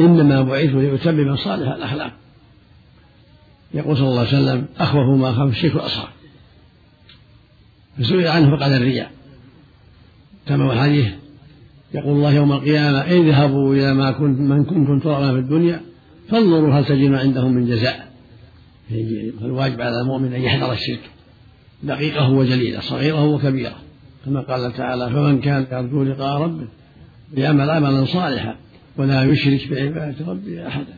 إنما بعثت لأتمم صالح الأخلاق. يقول صلى الله عليه وسلم أخوف ما خاف الشرك والأصغر فسئل عنه فقال الرياء. كما الحديث؟ يقول الله يوم القيامة اذهبوا إلى ما كنت من كنتم ترون في الدنيا فانظروا هل تجدون عندهم من جزاء. فالواجب على المؤمن أن يحذر الشرك. دقيقة وجليله صغيرة وكبيره كما قال تعالى فمن كان يرجو لقاء ربه ليعمل عملا صالحا. ولا يشرك بعبادة ربه أحدا.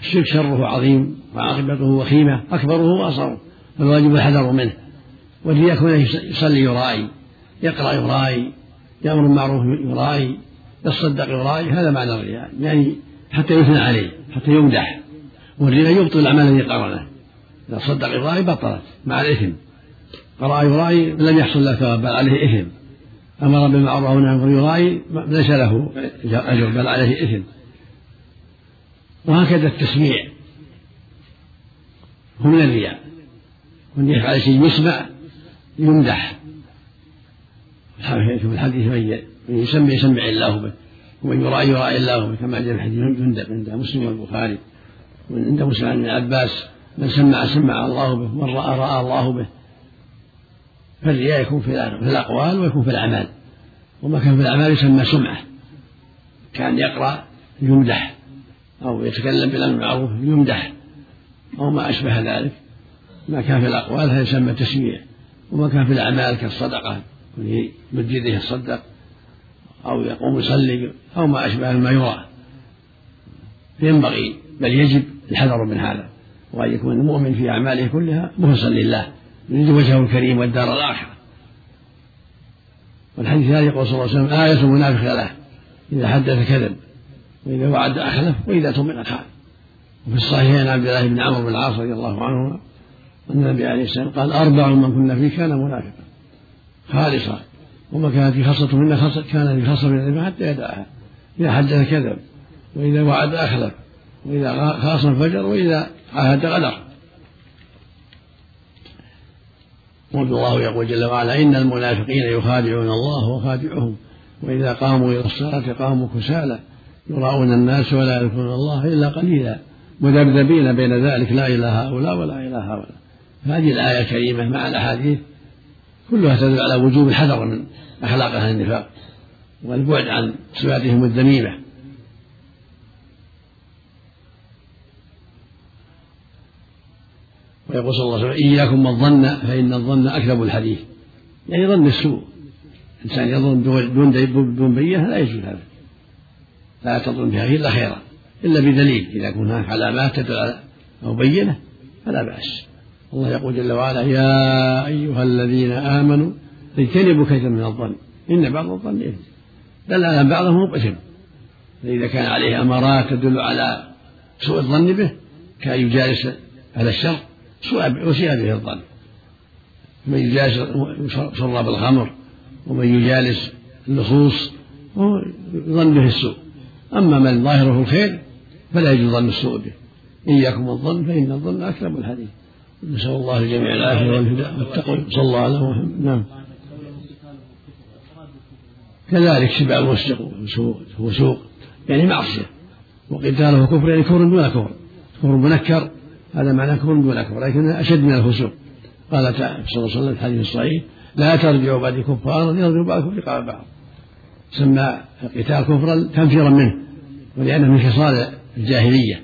الشرك شره عظيم وعاقبته وخيمة أكبره وأصغره فالواجب الحذر منه. والرياء كونه يصلي يرائي يقرأ يرائي يأمر بالمعروف يرائي يصدق يرائي هذا معنى الرياء. يعني حتى يثنى عليه حتى يمدح. والرياء يبطل الأعمال الذي قرنه. إذا صدق يرائي بطلت مع الإثم قرأ يرائي لم يحصل له ثواب بل عليه إثم. أمر بالمعروف ونهى عن يرائي ليس له أجر بل عليه إثم. وهكذا التسميع. هو من الرياء. من يفعل شيء يسمع يمدح. في الحديث من يسمع يسمع الله به. ومن يرائي يرائي الله به. كما جاء في حديث جندب عند مسلم والبخاري. وعند مسلم عن عباس من سمع سمع الله به من رأى رأى الله به. فالرياء يكون في الأقوال ويكون في الأعمال. وما كان في الأعمال يسمى سمعة. كان يقرأ يمدح. أو يتكلم بالأمر بالمعروف يمدح. أو ما أشبه ذلك. ما كان في الأقوال هذا يسمى تسميع. وما كان في الأعمال كالصدقة. يمد يده يتصدق أو يقوم يصلي أو ما أشبه ما يرى. ينبغي. بل يجب الحذر من هذا. وأن يكون المؤمن في أعماله كلها مخلصا لله يريد وجهه الكريم والدار الآخرة. والحديث الثاني يقول صلى الله عليه وسلم آية المنافق له إذا حدث كذب وإذا وعد أخلف وإذا تؤمن خان وفي الصحيحين عن عبد الله بن عمرو بن العاص رضي الله عنهما أن النبي عليه السلام قال أربع من كنا فيه كان منافقا. خالصا. وما كانت في خصلة منا كان في خصلة من العلم حتى يدعها. إذا حدث كذب وإذا وعد أخلف وإذا خاصم فجر وإذا عاهد غدر. والله يقول جل وعلا. إن المنافقين يخادعون الله وخادعهم. وإذا قاموا إلى الصلاة قاموا كسالى. يراؤون الناس ولا يذكرون الله إلا قليلا. مذبذبين بين ذلك. لا إلى هؤلاء ولا إلى هؤلاء. هذه الآية الكريمة مع الأحاديث كلها تدل على وجوب الحذر من أخلاق أهل النفاق والبعد عن صفاتهم الذميمة. ويقول صلى الله عليه وسلم إياكم والظن فإن الظن أكذب الحديث. يعني ظن السوء. الإنسان يظن دون دون بينة لا يجوز هذا. لا تظن بها إلا خيرا. إلا بدليل. إذا كان هناك علامات تدل أو بينة فلا بأس. الله يقول جل وعلا يا أيها الذين آمنوا اجتنبوا كثيرا من الظن. إن بعض الظن إثم. دل على بعضه مبئم فإذا كان عليه أمارات تدل على سوء الظن به كأن يجالس أهل الشر وسيء به الظن من يجالس شراب الخمر ومن يجالس اللصوص يظن به السوء. أما من ظاهره الخير فلا يجوز ظن السوء به. إياكم الظن فإن الظن أكذب الحديث. نسأل الله الجميع العافية والهدى. والتقوى صلى الله عليه وسلم نعم. كذلك سبع المسجق وسوق يعني معصية. وقتاله كفر يعني كفر دون كفر. كفر منكر. هذا معناه كفر دون كفر لكن أشد من الفسوق. قال تعالى صلى الله عليه وسلم في الحديث الصحيح لا ترجعوا بعد كفارا يرجع بعضكم لقاء بعض. سمى القتال كفرا تنفيرا منه ولأنه من خصال الجاهلية.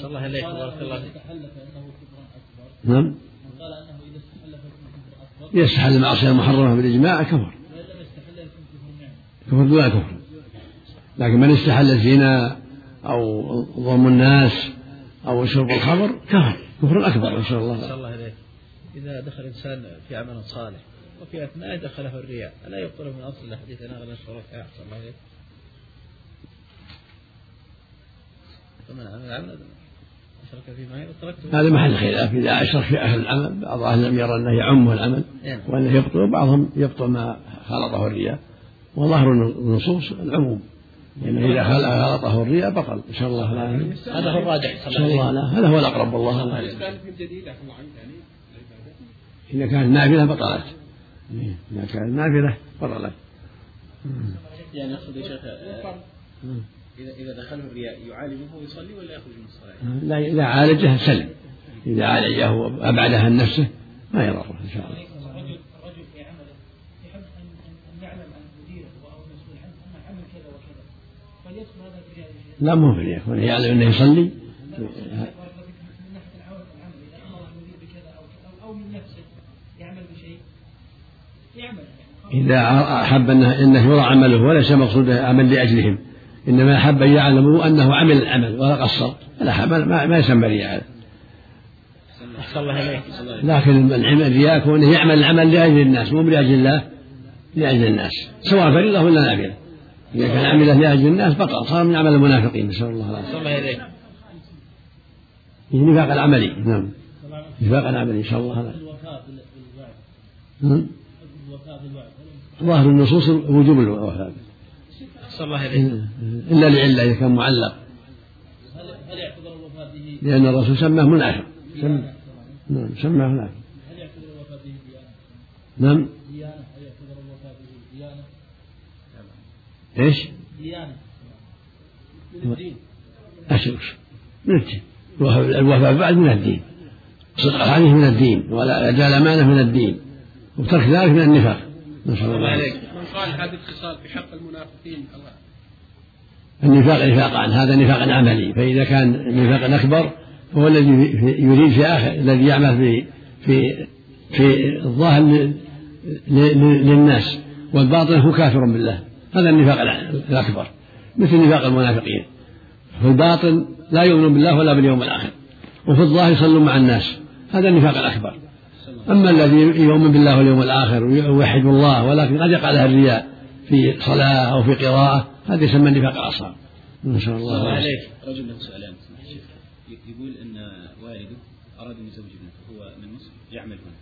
صلى الله عليه وسلم. نعم. يستحل المعصية المحرمة بالإجماع كفر. كفر دون كفر. لكن من استحل الزنا أو ظلم الناس أو شرب الخمر؟ كفر كفر أكبر نسأل الله. الله إليك إذا دخل إنسان في عمل صالح وفي أثناء دخله الرياء ألا يبطل من أصل الحديث أنا أغنى الشركاء أحسن الله إليك؟ فمن عمل عملا هذا محل خلاف. إذا أشرك في أهل العمل بعض أهل العلم يرى أنه يعمه العمل نعم. وأنه يبطل وبعضهم يبطل ما خلطه الرياء. وظاهر النصوص العموم. يعني إذا خلطه الرياء؟ بطل. إن شاء الله لا. هذا هو الراجح. إن شاء الله لا. هذا هو الأقرب والله الله إذا كانت نافلة بطلت. إذا كانت نافلة بطلت. يعني يقصد يا شيخ إذا إذا دخله الرياء يعالجه ويصلي ولا يخرج من الصلاة؟ لا إذا عالجه سلم. إذا عالجه وأبعدها عن نفسه ما يضره إن شاء الله الرجل الرجل في عمله يحب أن أن يعلم عن مديره أو المسؤول عنه أنه عمل كذا وكذا فليدخل هذا في الرياء لا مو في الرياء كونه يعلم أنه يصلي من ناحية العمل العمل إذا أمر المدير بكذا أو كذا أو من نفسه يعمل بشيء يعمل يعني إذا أحب أنه, إنه يرى عمله وليس مقصوده عمل لأجلهم. إنما أحب أن يعلموا أنه عمل العمل ولا قصر. فلا ما, ما يسمى رياء أحسن الله إليك لكن الرياء كونه يعمل العمل لأجل الناس مو لأجل الله لأجل الناس. سواء فريضة ولا نافلة. إذا كان عمله لأجل الناس بطل صار من عمل المنافقين نسأل الله العافية. النفاق العملي نعم. نفاق العملي إن شاء الله بالوعد نعم. ظاهر النصوص وجوب الوفاء الله إليك إلا لعلة إذا كان معلق. هل هل يعتبر الوفاء به لأن الرسول سماه منافق. نعم سماه منافق. هل يعتبر الوفاء به؟ نعم ديانة هل يعتبر الوفاء به ديانة؟ إيش؟ ديانة. من الدين من الدين. الوفاء بعد من الدين. صدق الحديث من الدين. ولا أداء الأمانة من الدين. وترك ذلك من النفاق. نسأل الله من قال هذه الخصال في حق المنافقين؟ الله النفاق نفاقان هذا نفاق عملي. فإذا كان نفاقا أكبر فهو الذي يريد في آخر الذي يعمل في في في الظاهر للناس. والباطن هو كافر بالله. هذا النفاق الأكبر مثل نفاق المنافقين. في الباطن لا يؤمن بالله ولا باليوم الآخر وفي الظاهر يصلون مع الناس. هذا النفاق الأكبر. أما الذي يؤمن بالله واليوم الآخر ويوحد الله ولكن قد يقع له الرياء في صلاة أو في قراءة هذا يسمى النفاق الأصغر. نسأل الله العافية. عليك. رجل له سؤالان. يقول إن والده أراد أن يزوج ابنته هو من مصر يعمل هنا.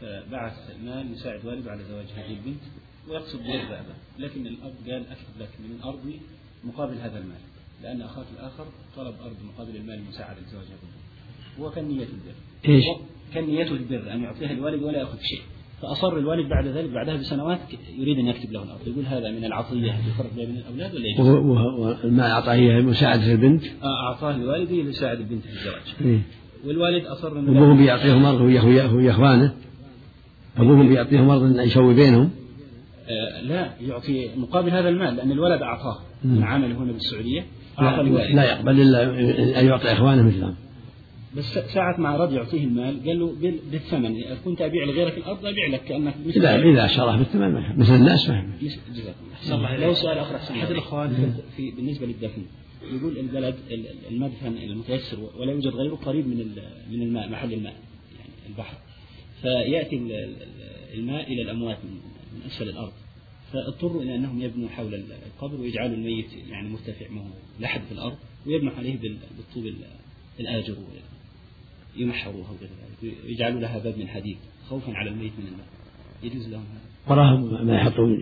فبعث مال يساعد والده على زواج هذه البنت. ويقصد بيرضى اباه لكن الأب قال اكتب لك من ارضي مقابل هذا المال. لأن أخاك الآخر طلب أرض مقابل المال المساعده لزواج هذه البنت هو كان نيته البر. إيش؟ كان نيته البر أن يعطيها الوالد ولا يأخذ شيء. فأصر الوالد بعد ذلك بعدها بسنوات يريد أن يكتب له الأرض. يقول هذا من العطية. يفرق بين الأولاد ولا يجوز؟ والمال أعطاه إياه مساعدة البنت أعطاه لوالده ليساعد البنت في الزواج. إيه. والوالد أصر إنه لا- أبوهم بيعطيهم أرض ويا ويا- ويا إخوانه. أبوهم بيعطيهم أرض يسوي بينهم. آه، لا يعطي مقابل هذا المال لأن الولد أعطاه. من عمل هنا بالسعودية أعطى لا, لا يقبل إلا أن يعطي إخوانه مثلهم بس ساعة ما أراد يعطيه المال قال له بال- بالثمن كنت أبيع لغيرك الأرض أبيع لك كأنك مثل إذا إذا شرح بالثمن ما. مثل الناس ما. جزاكم الله. لو سؤال آخر أحسن أحد. الأخوان في- بالنسبة للدفن يقول البلد ال- المدفن المتيسر ولا يوجد غيره قريب من ال- من الماء محل الماء يعني البحر فيأتي ال- ال- الماء إلى الأموات من من أسفل الأرض. فاضطروا إلى أنهم يبنوا حول القبر ويجعلوا الميت يعني مرتفع ما هو لحد في الأرض ويبنوا عليه بال- بالطوب ال- الآجر يمحروها وغير ذلك ويجعلوا لها باب من حديد خوفا على الميت من الماء يجوز لهم هذا. وراهم ما يحطون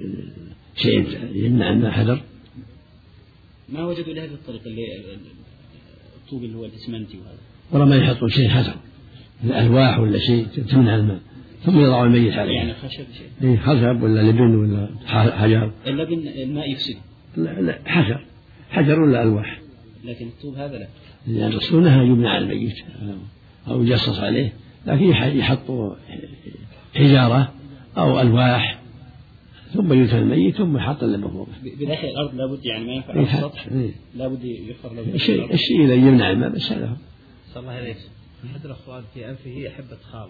شيء يمنع أن حجر؟ ما وجدوا إلا هذه الطريقة اللي الطوب اللي هو الإسمنتي وهذا. ورا ما يحطون شيء حجر الألواح ولا شيء تمنع الماء. ثم يضعوا الميت يعني عليه خشب شيء. إيه خشب ولا لبن ولا ح- حجر. اللبن الماء يفسد. لا, لا حجر. حجر ولا ألواح؟ لكن الطوب هذا لا. لأن نهى يبنى على الميت أو يجصص عليه لكن يح- يحطوا حجارة أو ألواح ثم يدفن الميت ثم يحط اللبن فوقه بداخل الأرض لابد يعني ما ينفع على إيه، السطح إيه. لابد يحفر له الشيء. الشيء الذي يمنع الماء بس هذا هو. صلى الله عليه أحد الأخوان في أنفه حبة خال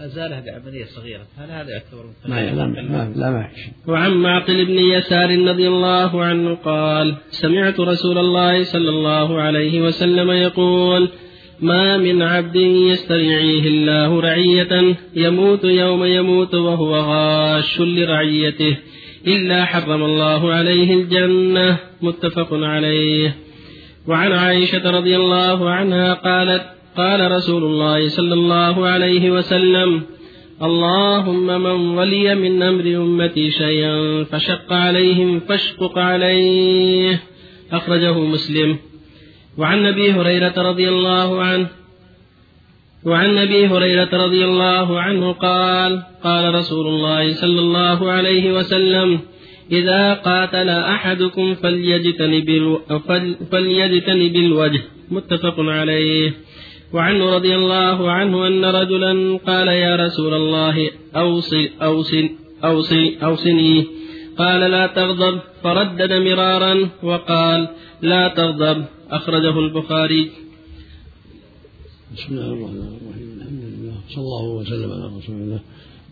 أزالها بعملية صغيرة. هل هذا يعتبر من ما لا ما لا ما وعن معقل بن يسار رضي الله عنه قال سمعت رسول الله صلى الله عليه وسلم يقول ما من عبد يسترعيه الله رعية يموت يوم يموت وهو غاش لرعيته إلا حرم الله عليه الجنة. متفق عليه. وعن عائشة رضي الله عنها قالت قال رسول الله صلى الله عليه وسلم اللهم من ولي من أمر أمتي شيئا فشق عليهم فاشقق عليه. أخرجه مسلم. وعن أبي هريرة رضي الله عنه وعن أبي هريرة رضي الله عنه قال قال رسول الله صلى الله عليه وسلم إذا قاتل أحدكم. فليجتنب الوجه. متفق عليه. وعنه رضي الله عنه أن رجلا قال يا رسول الله أوصي أوصي أوصي أوصني. قال لا تغضب فردد مرارا وقال لا تغضب. أخرجه البخاري. بسم الله الرحمن الرحيم. الحمد لله صلى الله وسلم على رسول الله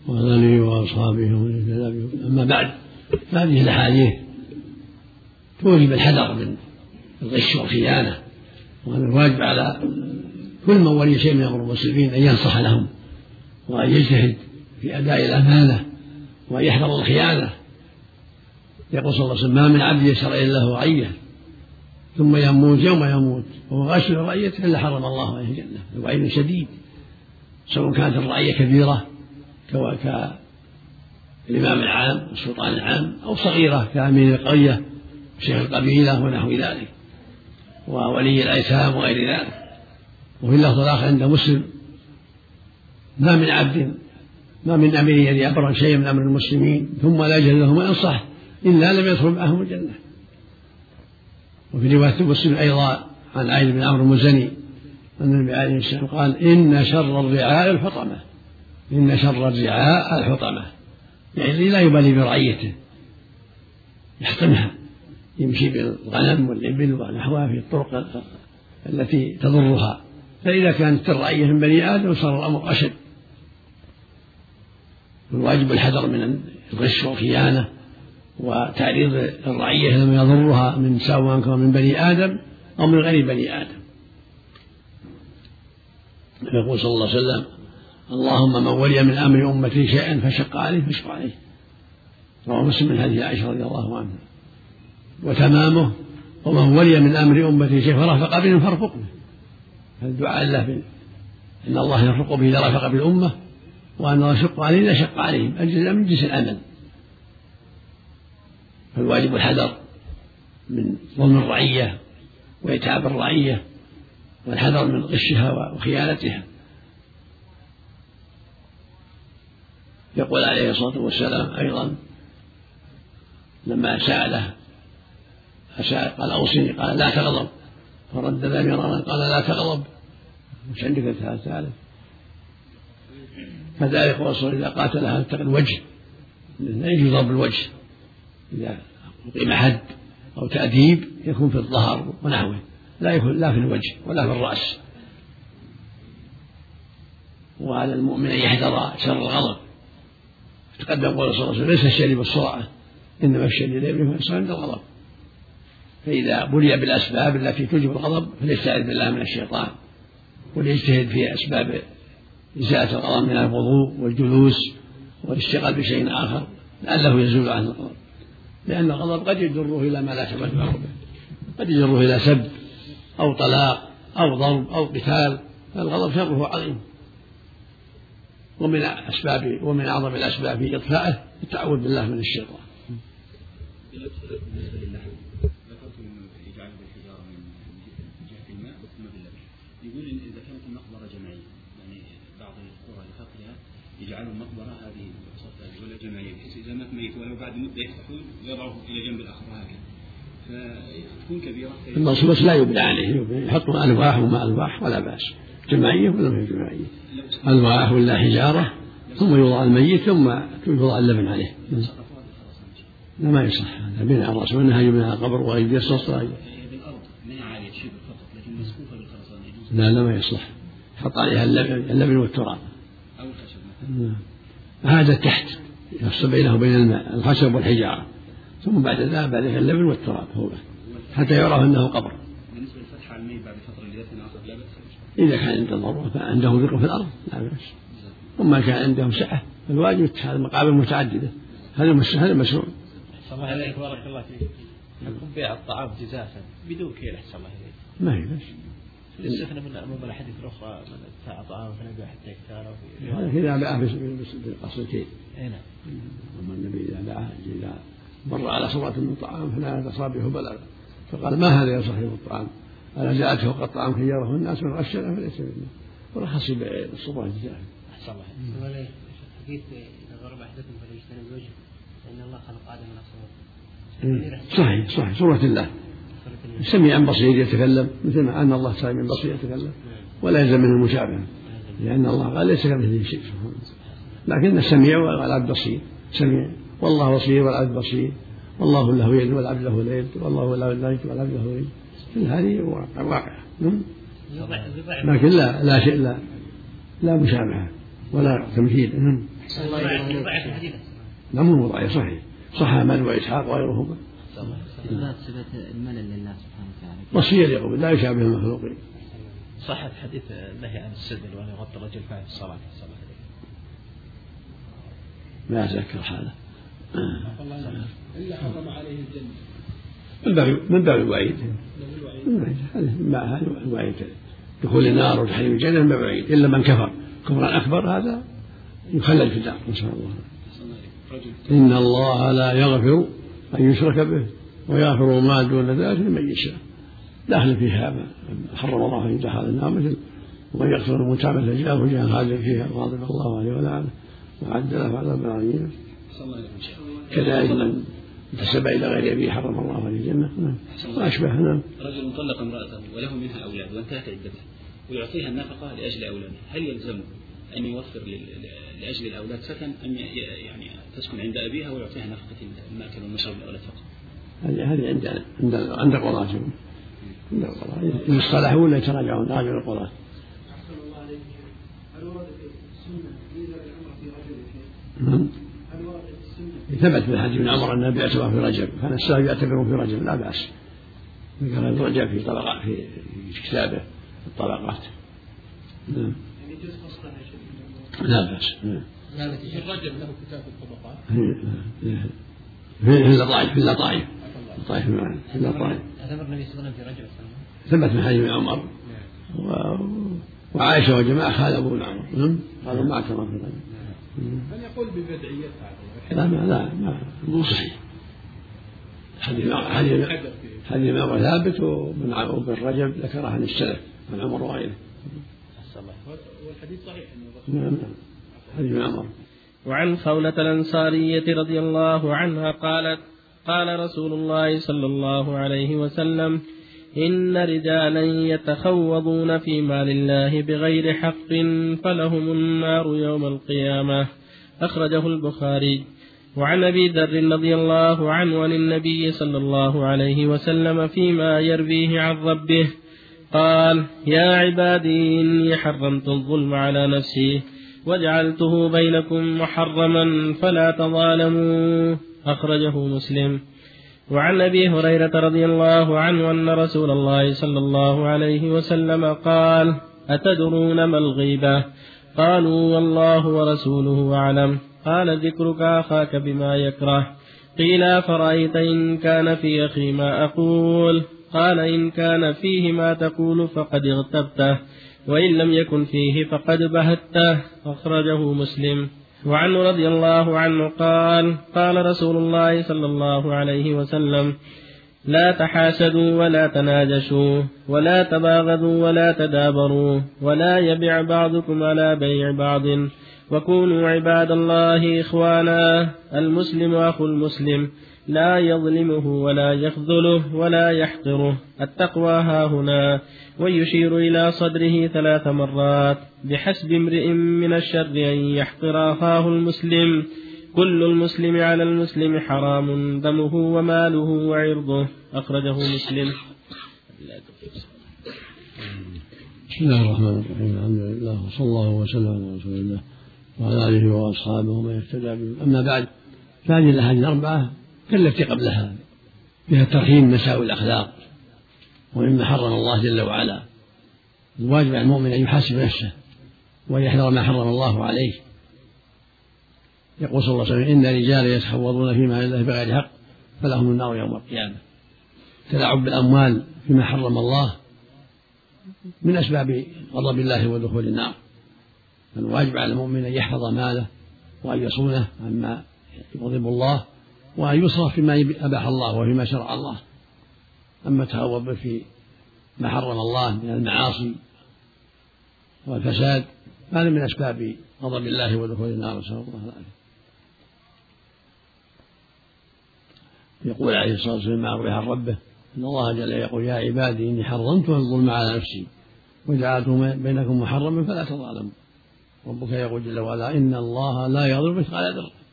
وعلى آله وأصحابه ومن أما بعد فهذه الأحاديث توجب الحذر من الغش والخيانة وهذا الواجب على كل من ولي شيء من أمر المسلمين أن ينصح لهم وأن يجتهد في أداء الأمانة وأن يحذر الخيانة. يقول صلى الله عليه وسلم ما من عبد يسر إلا له رعية ثم يموت يوم يموت وهو غش رعيته إلا حرم الله عليه الجنة. الوعيد شديد سواء كانت الرعية كبيرة كالإمام العام والسلطان العام أو صغيرة كأمير القرية شيخ القبيلة ونحو ذلك وولي الأيتام وغير ذلك. وفي اللفظ الآخر عند مسلم ما من عبد ما من أمير يبرا شيئا من أمر المسلمين ثم لا يجهل له ما ينصح إلا لم يدخل معهم الجنة. وفي رواية مسلم أيضا عن عائد بن عمرو المزني أن النبي عليه السلام قال إن شر الرعاء الحطمة. إن شر الرعاء الحطمة. يعني لا يبالي برعيته. يحطمها. يمشي بالغنم والإبل ونحوها في الطرق التي تضرها. فإذا كانت الرعية من بني آدم صار الأمر أشد. والواجب الحذر من الغش والخيانة وتعريض الرعية لما يضرها من سواء كان من بني آدم أو من غير بني آدم. يقول صلى الله عليه وسلم اللهم من ولي من أمر أمتي شيئا فشق عليه فاشق عليه. رواه مسلم من حديث عائشة رضي الله عنها. وتمامه ومن ولي من أمر أمتي شيئا فرفق بهم فارفق به فالدعاء له أن الله يرفق به إذا رفق بالأمة وأن الله يشق عليه إذا شق عليهم. الجزاء من جنس العمل فالواجب الحذر من ظلم الرعية وإتعاب الرعية والحذر من غشها وخيانتها. يقول عليه الصلاة والسلام أيضا لما سأله قال أوصني قال لا تغضب. فردد مرارا قال لا تغضب. وش عندك ثالث كذلك الرسول إذا قاتلها التقى الوجه. لا يجوز ضرب الوجه. إذا أقيم حد أو تأديب يكون في الظهر ونحوه. لا يكون لا في الوجه ولا في الرأس. وعلى المؤمن أن يحذر شر الغضب. تقدم قول صلى الله عليه وسلم ليس الشر بالسرعة إنما الشر لا يصير عند الغضب. فإذا بلي بالأسباب التي توجب الغضب فليستعذ بالله من الشيطان وليجتهد في أسباب إزالة الغضب من الوضوء والجلوس والاشتغال بشيء آخر لعله يزول عنه الغضب لأن الغضب قد يجره إلى ما لا تمتع به قد يجره إلى سب أو طلاق أو ضرب أو قتال فالغضب شره عظيم ومن أسباب ومن أعظم الأسباب في إطفائه التعوذ بالله من الشيطان. بالنسبة ذكرت انه يجعل بالحجاره من جهه الماء ثم باللبن. يقول إن اذا كانت المقبره جماعيه يعني بعض القرى لفقرها يجعلوا المقبرة هذه ولا جماعيه بحيث إذا مات ميت ولو بعد مدة يفتحون ويضعوه إلى جنب الآخر هكذا. فتكون كبيرة. المقصود بس لا يبنى عليه. يحطوا الواح وما ألواح ولا بأس. جماعيه ولا ما هي جماعيه ألواح ولا حجارة ثم يوضع الميت ثم يوضع اللبن عليه. لا ما يصح هذا. بناء على الراس والنهي بناء على لكن مسقوفه بالخرسانه لا لا ما يصلح حط عليها اللبن, اللبن والتراب. هذا تحت يفصل بينه وبين الخشب والحجارة. ثم بعد ذلك عليها اللبن والتراب هو حتى يعرف أنه قبر. بالنسبة للفتح على الميت بعد اخر لا باس إذا كان عنده ضرورة فعنده ذكر في الأرض لا بأس. وما كان عنده سعة فالواجب اتخاذ مقابر متعددة. هذا هذا مشروع. الله إليك بارك الله فيك. يكون بيع الطعام جزافا بدون كيل أحسن الله إليك. ما هي بس يستثنى من عموم الأحاديث الأخرى من طعام فنبيع حتى يختاره إذا باع الكيل أي نعم. أما النبي إذا باع إذا مر على صورة من طعام فلا يتصابه بلغ. فقال ما هذا يا صاحب الطعام؟ ألا جاءت فوق الطعام خيره الناس من غشنا فليس منا ورخص بالصبغة الجزافة أحسن الله. حديث إذا ضرب أحدكم فليجتنب الوجه فإن الله خلق آدم من أصل صحيح صحيح. سورة الله. سميعا بصير يتكلم مثل ما أن الله سميع بصير يتكلم ولا يلزم منه المشابهة لأن الله قال ليس كمثله شيء. لكن السميع والعبد بصير سميع. والله بصير والعبد بصير. والله له يد والعبد له اليد والله له اليد والعبد له اليد كل هذه واقعة. نعم. لكن لا لا شيء لا لا مشابهة ولا تمثيل. نعم؟ ضعيف صحيح. صح احمد وإسحاق وغيرهما. إثبات صفة الملل لله سبحانه وتعالى. وصية يقول لا يشابه المخلوقين صحت حديث النهي عن السدل وان يغطي الرجل فعل الصلاة. ما اتذكر حاله إلا حرم عليه الجنة. من باب من باب الوعيد. من باب الوعيد. دخول النار وتحريم الجنة من باب الوعيد. إلا من كفر. كفرا أكبر هذا يخلد في النار. نسأل الله. إن الله لا يغفر أن يشرك به ويغفر ما دون ذلك لمن يشاء. داخل فيها ما حرم الله أن يدخل النار مثل ومن يقتل المتعبة فجاءه وجاء خالدا فيها غاضب الله عليه ولعنه وعد له عذابا عظيما كذلك من انتسب إلى غير أبيه حرم الله عليه الجنة. نعم. وأشبه. نعم. رجل طلق امرأته وله منها أولاد وانتهت عدتها ويعطيها النفقة لأجل اولاده هل يلزمه أن يوفر لأجل الأولاد سكن أم يعني تسكن عند أبيها ويعطيها نفقة المأكل والمشرب للاولاد فقط؟ هذه هذه عند عند عند القضاة عند القضاة إن اصطلحوا ولا يتراجعون راجعوا القضاة. أحسن الله عليك هل ورد في السنة في رجل نعم. هل ورد في السنة؟ ثبت في الحديث ابن عمر أن النبي اعتبر في رجب كان السلف يعتبرون في رجب لا بأس. ذكر ابن رجب في طبقات في كتابه الطبقات. نعم. يعني جزء لا بأس. نعم. الرجل له كتاب الطبقات. في اللطائف في اللطائف. اللطائف في اللطائف. اعتبر النبي صلى الله عليه وسلم في رجل ثبت من حديث عمر. وعائشة وجماعة خالفوا ابن عمر. نعم. قالوا ما اعتبر في رجل هل يقول ببدعيتها لا ما لا ما مو صحيح. حديث حديث حديث عمر ثابت وابن رجب ذكره عن السلف عن عمر وغيره. والحديث صحيح. نعم نعم. عمر وعن خولة الأنصارية رضي الله عنها قالت قال رسول الله صلى الله عليه وسلم إن رجالا يتخوضون في مال الله بغير حق فلهم النار يوم القيامة. أخرجه البخاري. وعن أبي ذر رضي الله عنه عن النبي صلى الله عليه وسلم فيما يرويه عن ربه قال يا عبادي إني حرمت الظلم على نفسي. وجعلته بينكم محرما فلا تظالموا. أخرجه مسلم. وعن أبي هريرة رضي الله عنه أن رسول الله صلى الله عليه وسلم قال أتدرون ما الغيبة؟ قالوا والله ورسوله أعلم. قال ذكرك أخاك بما يكره. قيل فرأيت إن كان في أخي ما أقول؟ قال إن كان فيه ما تقول فقد اغتبته وإن لم يكن فيه فقد بهته أخرجه مسلم. وعنه رضي الله عنه قال قال رسول الله صلى الله عليه وسلم لا تحاسدوا ولا تناجشوا ولا تباغضوا ولا تدابروا ولا يبع بعضكم على بيع بعض. وكونوا عباد الله إخوانا المسلم أخو المسلم. لا يظلمه ولا يخذله ولا يحقره. التقوى ها هنا. ويشير إلى صدره ثلاث مرات. بحسب امرئ من الشر أن يحقر أخاه المسلم. كل المسلم على المسلم حرام. دمه وماله وعرضه. أخرجه مسلم. بسم الله الرحمن الرحيم. الحمد لله. وصلى الله وسلم على رسول الله وعلى آله وأصحابه ومن اهتدى به أما بعد فهذه الأحاديث الأربعة كالتي قبلها فيها ترحيم مساوي الأخلاق ومما حرم الله جل وعلا. الواجب على المؤمن أن يحاسب نفسه وأن يحذر ما حرم الله عليه. يقول صلى الله عليه وسلم إن رجالا يتحوضون فيما الله بغير حق فلهم النار يوم القيامة. تلاعب بالأموال فيما حرم الله من أسباب غضب الله ودخول النار. فالواجب على المؤمن أن يحفظ ماله وأن يصونه عما يغضب الله وأن يصرف فيما أباح الله وفيما شرع الله. أما التهور في ما حرم الله من المعاصي والفساد هذا من أسباب غضب الله ودخول النار نسأل الله العافية. يقول عليه الصلاة والسلام مع روي عن ربه إن الله جل يقول يا عبادي إني حرمت الظلم على نفسي وجعلته بينكم محرما فلا تظالموا. ربك يقول جل وعلا إن الله لا يضرب مثقال ذرة.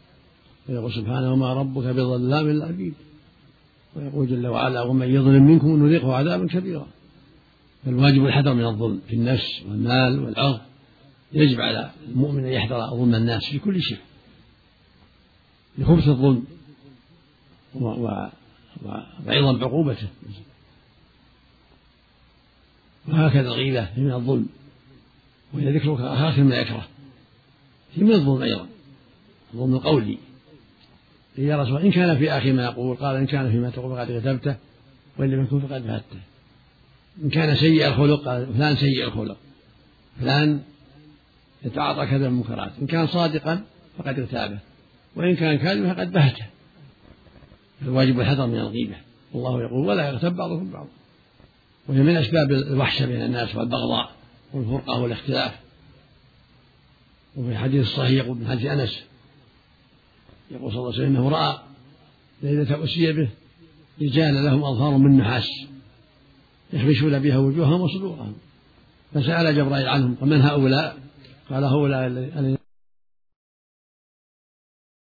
ويقول سبحانه وما ربك بظلام للعبيد ويقول جل وعلا ومن يظلم منكم نذيقه عذابا كبيرا فالواجب الحذر من الظلم في النفس والمال والعرض يجب على المؤمن أن يحذر ظلم الناس في كل شيء. لخبث الظلم وعظم عقوبته. وهكذا الغيبة من الظلم. وهي ذكرك أخاك ما يكره. هي من الظلم أيضا. الظلم القولي. يا رسول إن كان في أخي ما يقول قال إن كان فيما تقول فقد كتبته وإن لم يكن فقد فاتته إن كان سيء الخلق قال فلان سيء الخلق فلان يتعاطى كذا المنكرات. إن كان صادقا فقد اغتابه وإن كان كاذبا فقد بهته. الواجب الحذر من الغيبة. الله يقول ولا يغتب بعضكم بعضا. وهي من أسباب الوحشة بين الناس والبغضاء والفرقة والاختلاف. وفي الحديث الصحيح يقول من حديث أنس يقول صلى الله عليه وسلم إنه رأى ليله اسري به رجال لهم أظفار من نحاس يخمشون بها وجوههم وصدورهم فسأل جبرائيل عنهم ومن هؤلاء؟ قال هؤلاء